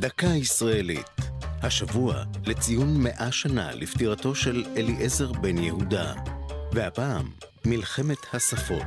דקה ישראלית. השבוע לציון מאה שנה לפטירתו של אליעזר בן יהודה. והפעם, מלחמת השפות.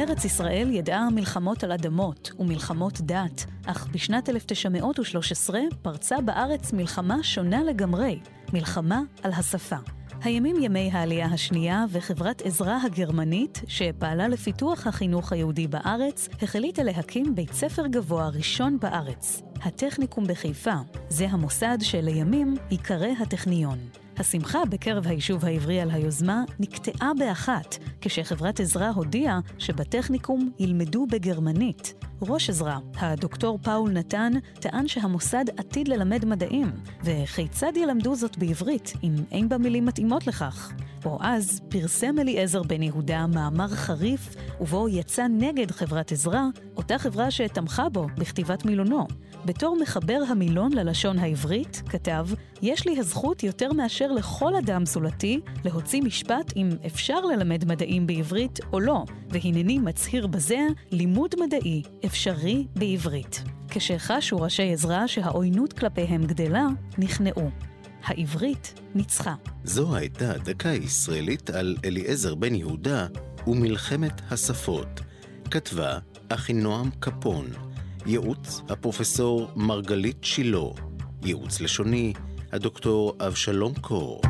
ארץ ישראל ידעה מלחמות על אדמות ומלחמות דת, אך בשנת 1913 פרצה בארץ מלחמה שונה לגמרי, מלחמה על השפה. הימים ימי העלייה השנייה וחברת עזרא הגרמנית, שפעלה לפיתוח החינוך היהודי בארץ, החליטה להקים בית ספר גבוה ראשון בארץ, הטכניקום בחיפה. זה המוסד שלימים ייקרא הטכניון. השמחה בקרב היישוב העברי על היוזמה נקטעה באחת, כשחברת עזרא הודיעה שבטכניקום ילמדו בגרמנית. ראש עזרא, הדוקטור פאול נתן, טען שהמוסד עתיד ללמד מדעים, וכיצד ילמדו זאת בעברית, אם אין בה מילים מתאימות לכך? או אז פרסם אליעזר בן יהודה מאמר חריף, ובו יצא נגד חברת עזרא, אותה חברה שתמכה בו בכתיבת מילונו. בתור מחבר המילון ללשון העברית, כתב, יש לי הזכות יותר מאשר לכל אדם זולתי להוציא משפט אם אפשר ללמד מדעים בעברית או לא, והנני מצהיר בזה לימוד מדעי אפשרי בעברית. כשחשו ראשי עזרא שהעוינות כלפיהם גדלה, נכנעו. העברית ניצחה. זו הייתה דקה ישראלית על אליעזר בן יהודה ומלחמת השפות. כתבה אחינועם קפון. ייעוץ הפרופסור מרגלית שילה. ייעוץ לשוני הדוקטור אבשלום קור.